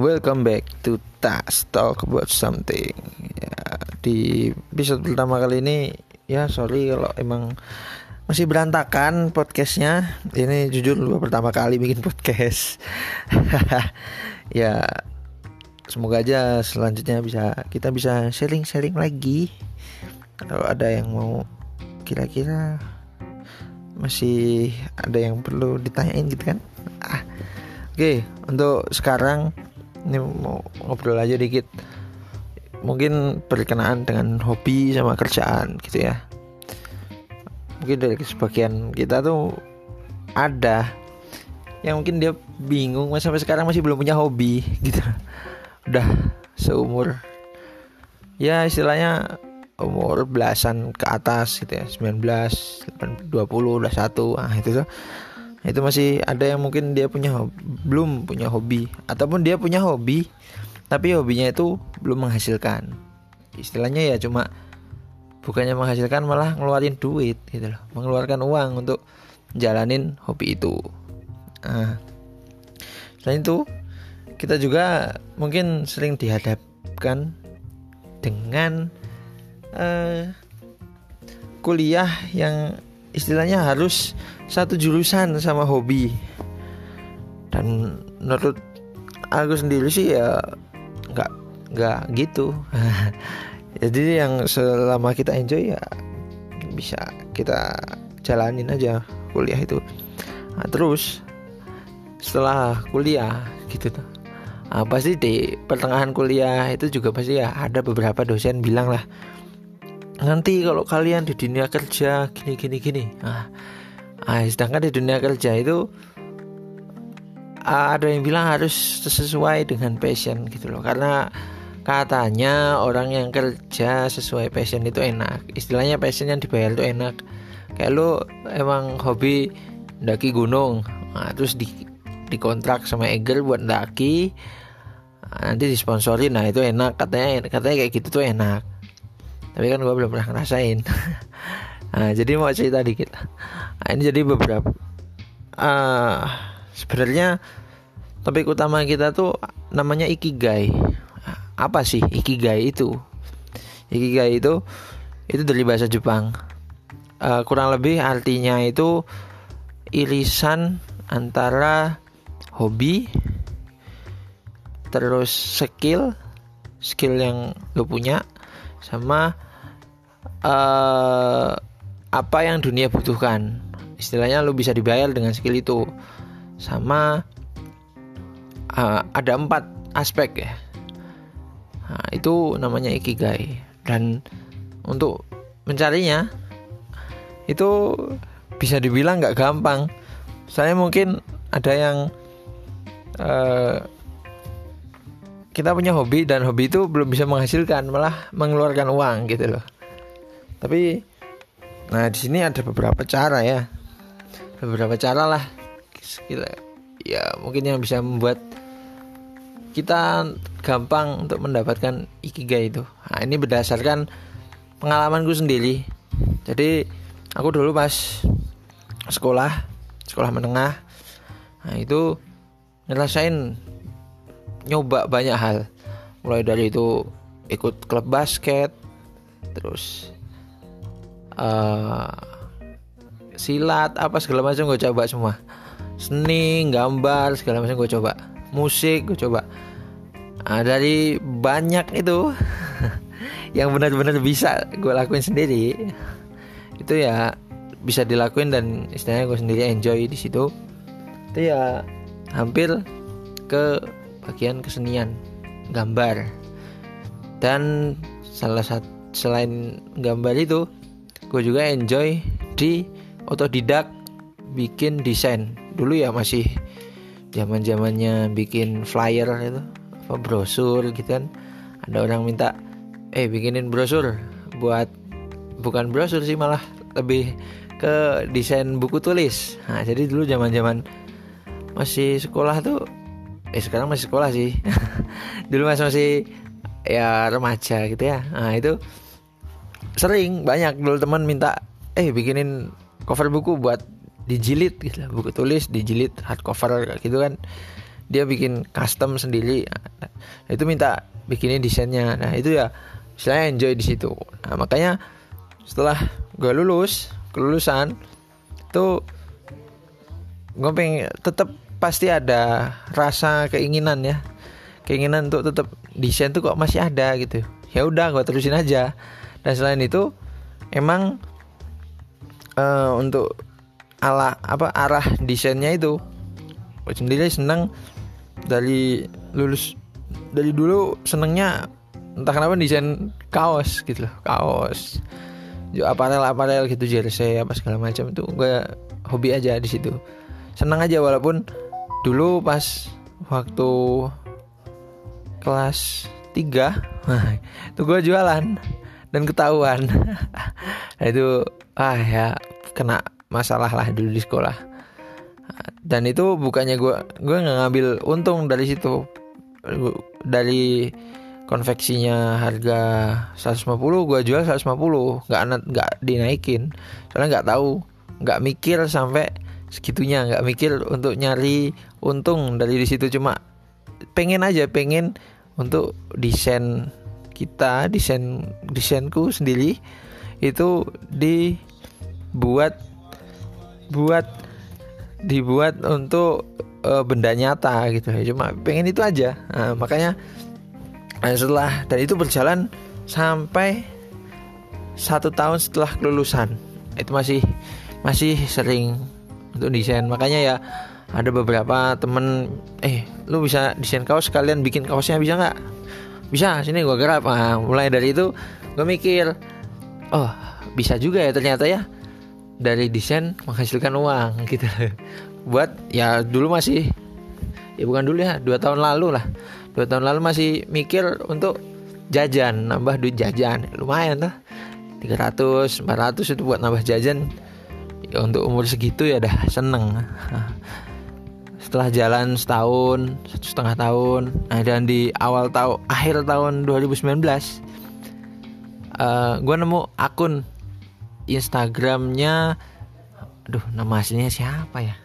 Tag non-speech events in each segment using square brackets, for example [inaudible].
Welcome back to Tas Talk About Something. Ya, Di episode pertama kali ini Ya sorry kalau emang masih berantakan podcastnya. Ini jujur pertama kali bikin podcast. [laughs] Ya semoga aja selanjutnya bisa kita bisa sharing-sharing lagi. Kalau ada yang mau kira-kira masih ada yang perlu ditanyain gitu kan? Ah. Oke untuk sekarang ini mau ngobrol aja dikit. Mungkin berkenaan dengan hobi sama kerjaan gitu ya. Mungkin dari sebagian kita tuh ada yang mungkin dia bingung sampai sekarang masih belum punya hobi [laughs] gitu. Udah seumur ya istilahnya umur belasan ke atas gitu ya. 19 20 udah satu ah itu tuh itu masih ada yang mungkin dia punya belum punya hobi. Ataupun dia punya hobi tapi hobinya itu belum menghasilkan. Istilahnya ya cuma bukannya menghasilkan malah ngeluarin duit gitu loh. Mengeluarkan uang untuk jalanin hobi itu. Nah, selain itu kita juga mungkin sering dihadapkan dengan uh, kuliah yang istilahnya harus satu jurusan sama hobi. Dan menurut aku sendiri sih ya nggak nggak gitu. [laughs] Jadi yang selama kita enjoy ya bisa kita jalanin aja kuliah itu. Nah, terus setelah kuliah gitu tuh nah, pasti di pertengahan kuliah itu juga pasti ya ada beberapa dosen bilang lah nanti kalau kalian di dunia kerja gini gini gini nah, Nah, sedangkan di dunia kerja itu ada yang bilang harus sesuai dengan passion gitu loh. Karena katanya orang yang kerja sesuai passion itu enak. Istilahnya passion yang dibayar itu enak. Kayak lu emang hobi daki gunung, nah, terus di dikontrak sama Eger buat daki, nah, nanti disponsorin, nah itu enak katanya katanya kayak gitu tuh enak. Tapi kan gue belum pernah ngerasain. [laughs] Nah, jadi mau cerita dikit. Nah, ini jadi beberapa uh, sebenarnya topik utama kita tuh namanya ikigai. Apa sih ikigai itu? Ikigai itu itu dari bahasa Jepang. Uh, kurang lebih artinya itu irisan antara hobi terus skill skill yang lo punya sama uh, apa yang dunia butuhkan. Istilahnya lu bisa dibayar dengan skill itu. Sama uh, ada empat aspek ya. Nah, itu namanya ikigai. Dan untuk mencarinya itu bisa dibilang nggak gampang. Saya mungkin ada yang uh, kita punya hobi dan hobi itu belum bisa menghasilkan malah mengeluarkan uang gitu loh tapi Nah, di sini ada beberapa cara ya. Beberapa cara lah. Gila. Ya, mungkin yang bisa membuat kita gampang untuk mendapatkan ikigai itu. Nah, ini berdasarkan pengalamanku sendiri. Jadi, aku dulu pas sekolah, sekolah menengah. Nah, itu ngerasain nyoba banyak hal. Mulai dari itu ikut klub basket, terus uh, silat apa segala macam gue coba semua. Seni gambar segala macam gue coba. Musik gue coba. Nah, dari banyak itu [laughs] yang benar-benar bisa gue lakuin sendiri itu ya bisa dilakuin dan istilahnya gue sendiri enjoy di situ. Itu ya hampir ke bagian kesenian gambar. Dan salah satu selain gambar itu gue juga enjoy di otodidak bikin desain. Dulu ya masih zaman zamannya bikin flyer itu apa brosur gitu kan. Ada orang minta eh bikinin brosur. Buat bukan brosur sih malah lebih ke desain buku tulis. Nah jadi dulu zaman zaman masih sekolah tuh eh sekarang masih sekolah sih. [laughs] Dulu masih masih ya remaja gitu ya. Nah itu sering banyak. Dulu teman minta eh bikinin cover buku buat dijilid gitu buku tulis dijilid hardcover gitu kan. Dia bikin custom sendiri. Nah, itu minta bikinnya desainnya. Nah itu ya saya enjoy di situ. Nah makanya setelah gue lulus kelulusan tuh gue pengen tetap pasti ada rasa keinginan ya. Keinginan untuk tetap desain tuh kok masih ada gitu. Ya udah gue terusin aja. Dan selain itu emang uh, untuk ala apa arah desainnya itu gue sendiri seneng dari lulus dari dulu senengnya entah kenapa desain kaos gitu loh kaos. Aparel aparel gitu jersey apa segala macam itu gue hobi aja di situ. Senang aja walaupun dulu pas waktu kelas 3 itu gue jualan dan ketahuan. [laughs] Nah, itu ah ya kena masalah lah dulu di sekolah. Dan itu bukannya gue gue nggak ngambil untung dari situ. Dari konveksinya harga 150 gue jual 150 nggak nggak dinaikin. Soalnya nggak tahu nggak mikir sampai segitunya nggak mikir untuk nyari untung dari di situ. Cuma pengen aja pengen untuk desain kita desain desainku sendiri itu dibuat buat dibuat untuk uh, benda nyata gitu. Ya cuma pengen itu aja. Nah, makanya Nah, setelah dan itu berjalan sampai satu tahun setelah kelulusan. Itu masih masih sering untuk desain. Makanya ya ada beberapa temen eh lu bisa desain kaos kalian bikin kaosnya bisa nggak? Bisa sini gue garap. Nah, mulai dari itu gue mikir oh bisa juga ya ternyata ya dari desain menghasilkan uang [laughs] gitu. Buat ya dulu masih ya bukan dulu ya dua tahun lalu lah. Dua tahun lalu masih mikir untuk jajan nambah duit jajan. Lumayan tuh 300 400 itu buat nambah jajan untuk umur segitu ya dah seneng. Setelah jalan setahun satu setengah tahun nah dan di awal tahun akhir tahun 2019 uh, gue nemu akun Instagramnya aduh nama aslinya siapa ya?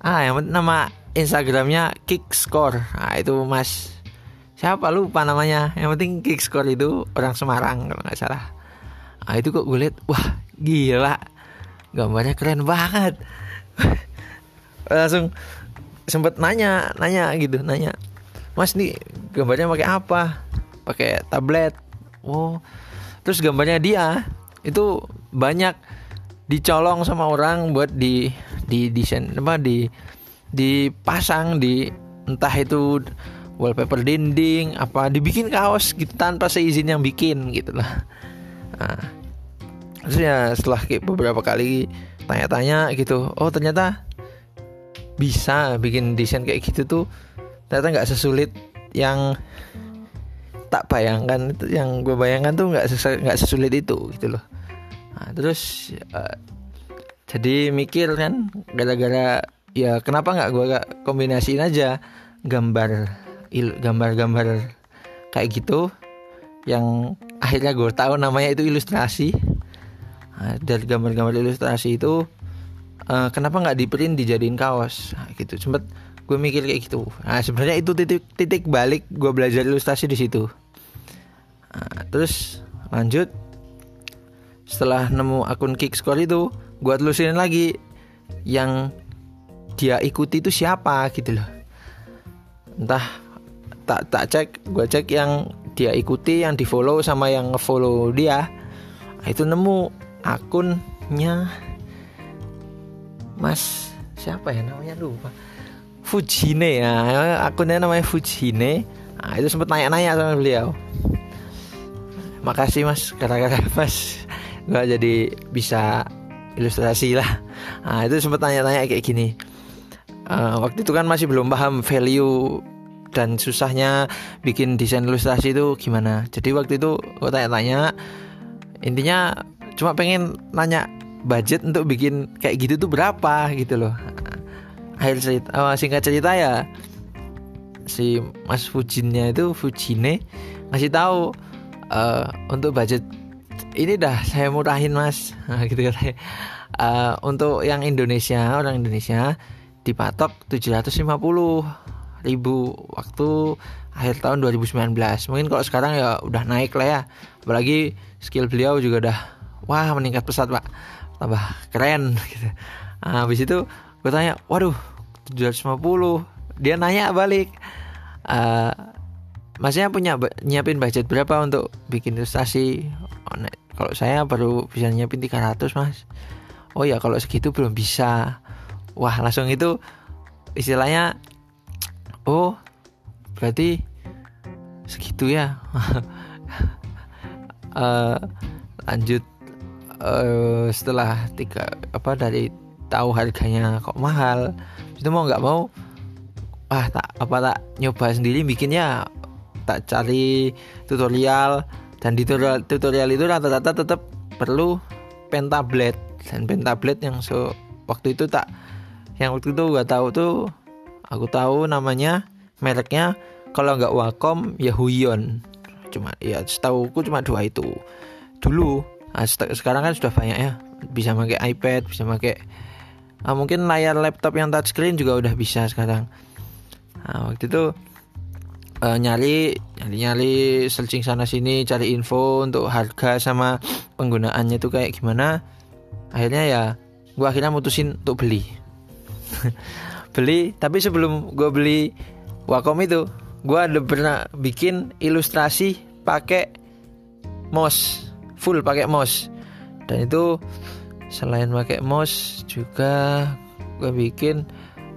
Ah yang nama Instagramnya Kickscore. Nah itu mas siapa? Lupa namanya. Yang penting Kickscore itu orang Semarang kalau nggak salah. Nah itu kok gue liat wah gila gambarnya keren banget. [laughs] Langsung sempet nanya nanya gitu nanya mas nih gambarnya pakai apa? Pakai tablet. Oh. Terus gambarnya dia itu banyak dicolong sama orang buat di di desain apa di dipasang di entah itu wallpaper dinding apa dibikin kaos gitu tanpa seizin yang bikin gitu lah. Nah, terus ya setelah beberapa kali tanya-tanya gitu oh ternyata bisa bikin desain kayak gitu tuh ternyata nggak sesulit yang tak bayangkan yang gue bayangkan tuh nggak nggak sesulit itu gitu loh. Nah, terus uh, jadi mikir kan gara-gara ya kenapa nggak gue gak kombinasiin aja gambar gambar-gambar kayak gitu yang akhirnya gue tahu namanya itu ilustrasi dari gambar-gambar ilustrasi itu uh, kenapa nggak di print dijadiin kaos? Nah, gitu. Sempet gue mikir kayak gitu. Nah sebenarnya itu titik titik balik gue belajar ilustrasi di situ. Nah, terus lanjut. Setelah nemu akun Kickscore itu gue telusurin lagi yang dia ikuti itu siapa gitu loh. Entah tak tak cek gue cek yang dia ikuti yang di follow sama yang ngefollow dia. Nah, itu nemu akunnya Mas siapa ya namanya? Lupa. Fujine. Ya akunnya namanya Fujine. Nah, itu sempat nanya-nanya sama beliau. Makasih mas. Gara-gara [laughs] mas gue jadi bisa ilustrasi lah. Nah, itu sempat tanya-tanya kayak gini. Uh, waktu itu kan masih belum paham value dan susahnya bikin desain ilustrasi itu gimana. Jadi waktu itu gue tanya-tanya intinya cuma pengen nanya budget untuk bikin kayak gitu tuh berapa gitu loh. Akhir cerita uh, singkat cerita ya si Mas Fujinnya itu Fujine ngasih tahu uh, untuk budget ini dah saya murahin mas. [laughs] Gitu katanya uh, untuk yang Indonesia orang Indonesia dipatok 750 ribu waktu akhir tahun 2019 mungkin kalau sekarang ya udah naik lah ya. Apalagi skill beliau juga udah wah meningkat pesat pak. Tambah keren [laughs] gitu. Nah, habis itu gue tanya waduh 750 dia nanya balik uh, masnya punya nyiapin budget berapa untuk bikin ilustrasi oh, kalau saya baru bisa nyiapin 300 mas. Oh ya kalau segitu belum bisa. Wah langsung itu istilahnya oh berarti segitu ya. Uh, [laughs] lanjut uh, setelah tiga apa dari tahu harganya kok mahal itu mau nggak mau ah tak apa tak nyoba sendiri bikinnya tak cari tutorial dan di tutorial, tutorial itu rata-rata tetap perlu pen tablet dan pen tablet yang so waktu itu tak yang waktu itu gak tahu tuh aku tahu namanya mereknya kalau nggak Wacom ya Huion cuma ya setahu aku cuma dua itu. Dulu nah, sekarang kan sudah banyak ya. Bisa pakai iPad bisa pakai nah, mungkin layar laptop yang touchscreen juga udah bisa sekarang. Nah, waktu itu uh, nyari nyari nyari searching sana sini cari info untuk harga sama penggunaannya itu kayak gimana. Akhirnya ya gue akhirnya mutusin untuk beli. [laughs] Beli tapi sebelum gue beli Wacom itu gue ada pernah bikin ilustrasi pakai mouse full pakai mouse. Dan itu selain pakai mouse juga gue bikin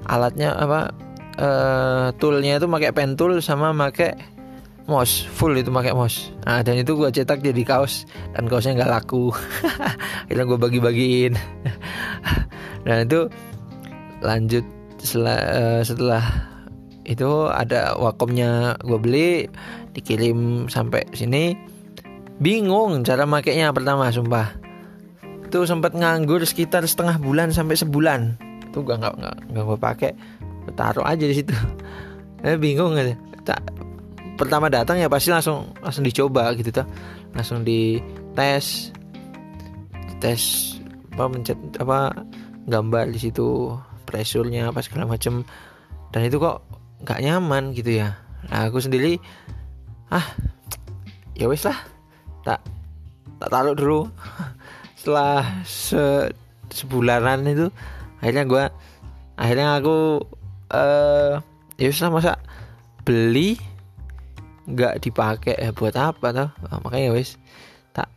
alatnya apa uh, toolnya itu pakai pen tool sama pakai mouse. Full itu pakai mouse. Nah dan itu gue cetak jadi kaos dan kaosnya nggak laku. [laughs] Akhirnya gue bagi-bagiin. [laughs] Nah itu lanjut setelah, uh, setelah itu ada wakomnya gue beli dikirim sampai sini bingung cara makainya pertama sumpah. Itu sempat nganggur sekitar setengah bulan sampai sebulan. Itu gak nggak nggak nggak gue pakai. Taruh aja di situ. [laughs] Eh, bingung aja. Tak pertama datang ya pasti langsung langsung dicoba gitu tuh langsung di tes tes apa mencet apa gambar di situ pressure-nya apa segala macem. Dan itu kok nggak nyaman gitu ya. Nah aku sendiri ah ya wes lah tak tak taruh dulu. [laughs] Setelah se, sebulanan itu akhirnya gue akhirnya aku uh, ya masa beli nggak dipakai ya buat apa tuh nah, makanya ya wes tak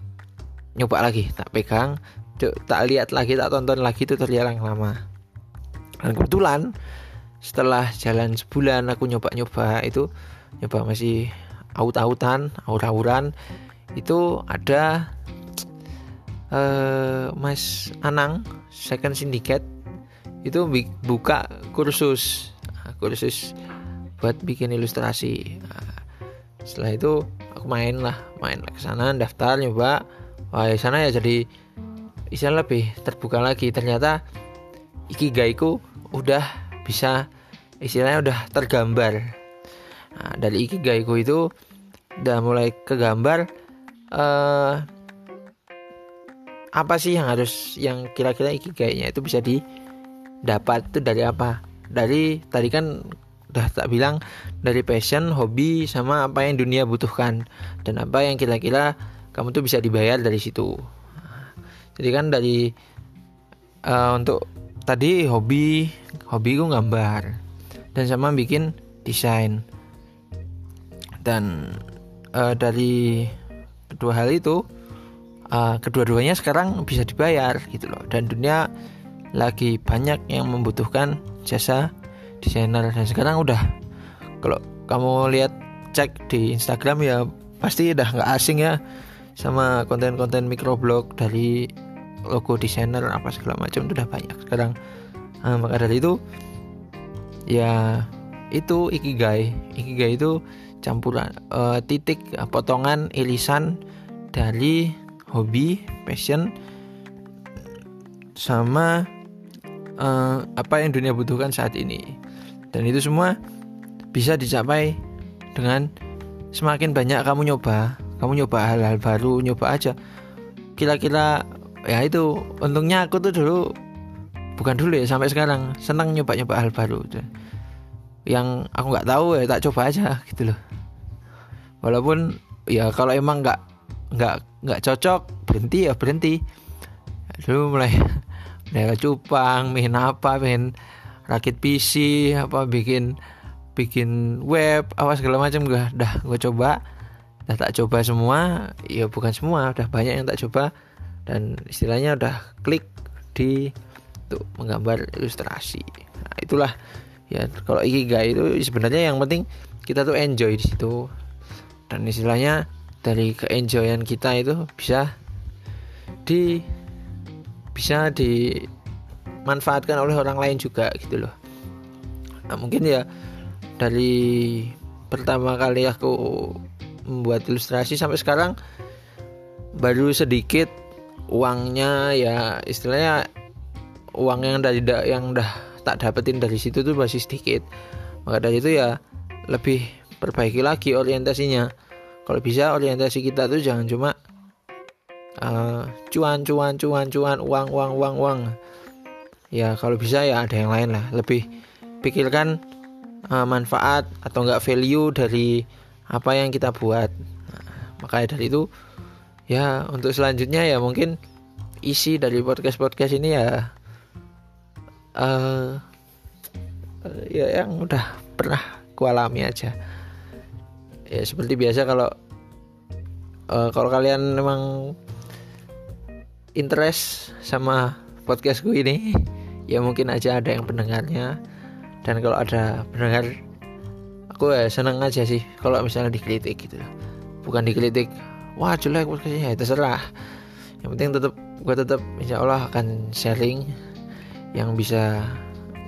nyoba lagi tak pegang. Tak lihat lagi tak tonton lagi tutorial yang lama. Dan kebetulan setelah jalan sebulan aku nyoba-nyoba itu nyoba masih aut-autan aur-auran itu ada uh, Mas Anang second syndicate. Itu buka kursus nah, kursus buat bikin ilustrasi. Nah, setelah itu aku main lah main ke sana daftar nyoba. Wah di sana ya jadi istilah lebih terbuka lagi. Ternyata ikigaiku udah bisa istilahnya udah tergambar. Nah, dari ikigaiku itu udah mulai kegambar uh, apa sih yang harus yang kira-kira ikigainya itu bisa didapat itu dari apa? Dari tadi kan udah tak bilang dari passion hobi sama apa yang dunia butuhkan. Dan apa yang kira-kira kamu tuh bisa dibayar dari situ. Jadi kan dari uh, untuk tadi hobi hobi gue gambar. Dan sama bikin desain. Dan uh, dari kedua hal itu uh, kedua-duanya sekarang bisa dibayar gitu loh. Dan dunia lagi banyak yang membutuhkan jasa desainer. Dan sekarang udah kalau kamu lihat cek di Instagram ya pasti udah nggak asing ya sama konten-konten microblog dari logo desainer apa segala macam itu udah banyak sekarang. Nah, maka dari itu ya itu ikigai. Ikigai itu campuran uh, titik uh, potongan irisan dari hobi passion sama uh, apa yang dunia butuhkan saat ini. Dan itu semua bisa dicapai dengan semakin banyak kamu nyoba. Kamu nyoba hal-hal baru nyoba aja. Kira-kira ya itu untungnya aku tuh dulu bukan dulu ya sampai sekarang senang nyoba-nyoba hal baru. Yang aku nggak tahu ya tak coba aja gitu loh walaupun ya kalau emang nggak nggak nggak cocok berhenti ya berhenti. Dulu mulai [laughs] mulai cupang main apa main rakit PC apa bikin bikin web apa segala macam gue dah gue coba. Dah tak coba semua ya bukan semua udah banyak yang tak coba. Dan istilahnya udah klik di tuh menggambar ilustrasi. Nah, itulah. Ya kalau ikigai itu sebenarnya yang penting kita tuh enjoy di situ dan istilahnya dari keenjoyan kita itu bisa di bisa dimanfaatkan oleh orang lain juga gitu loh. Nah mungkin ya dari pertama kali aku membuat ilustrasi sampai sekarang baru sedikit uangnya ya istilahnya uang yang dari yang udah tak dapetin dari situ tuh masih sedikit. Maka dari itu ya lebih perbaiki lagi orientasinya. Kalau bisa orientasi kita tuh jangan cuma uh, cuan cuan cuan cuan uang uang uang uang. Ya kalau bisa ya ada yang lain lah. Lebih pikirkan uh, manfaat atau enggak value dari apa yang kita buat. Nah, makanya dari itu ya untuk selanjutnya ya mungkin isi dari podcast podcast ini ya uh, ya yang udah pernah kualami aja ya seperti biasa kalau uh, kalau kalian memang interest sama podcastku ini [laughs] ya mungkin aja ada yang pendengarnya. Dan kalau ada pendengar aku ya seneng aja sih kalau misalnya dikritik gitu. Bukan dikritik wah jelek podcastnya. Ya terserah. Yang penting tetap gue tetap insya Allah akan sharing. Yang bisa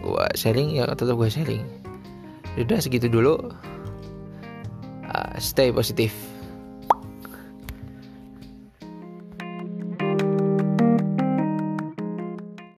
gue sharing ya tetap gue sharing. Udah segitu dulu stay positive.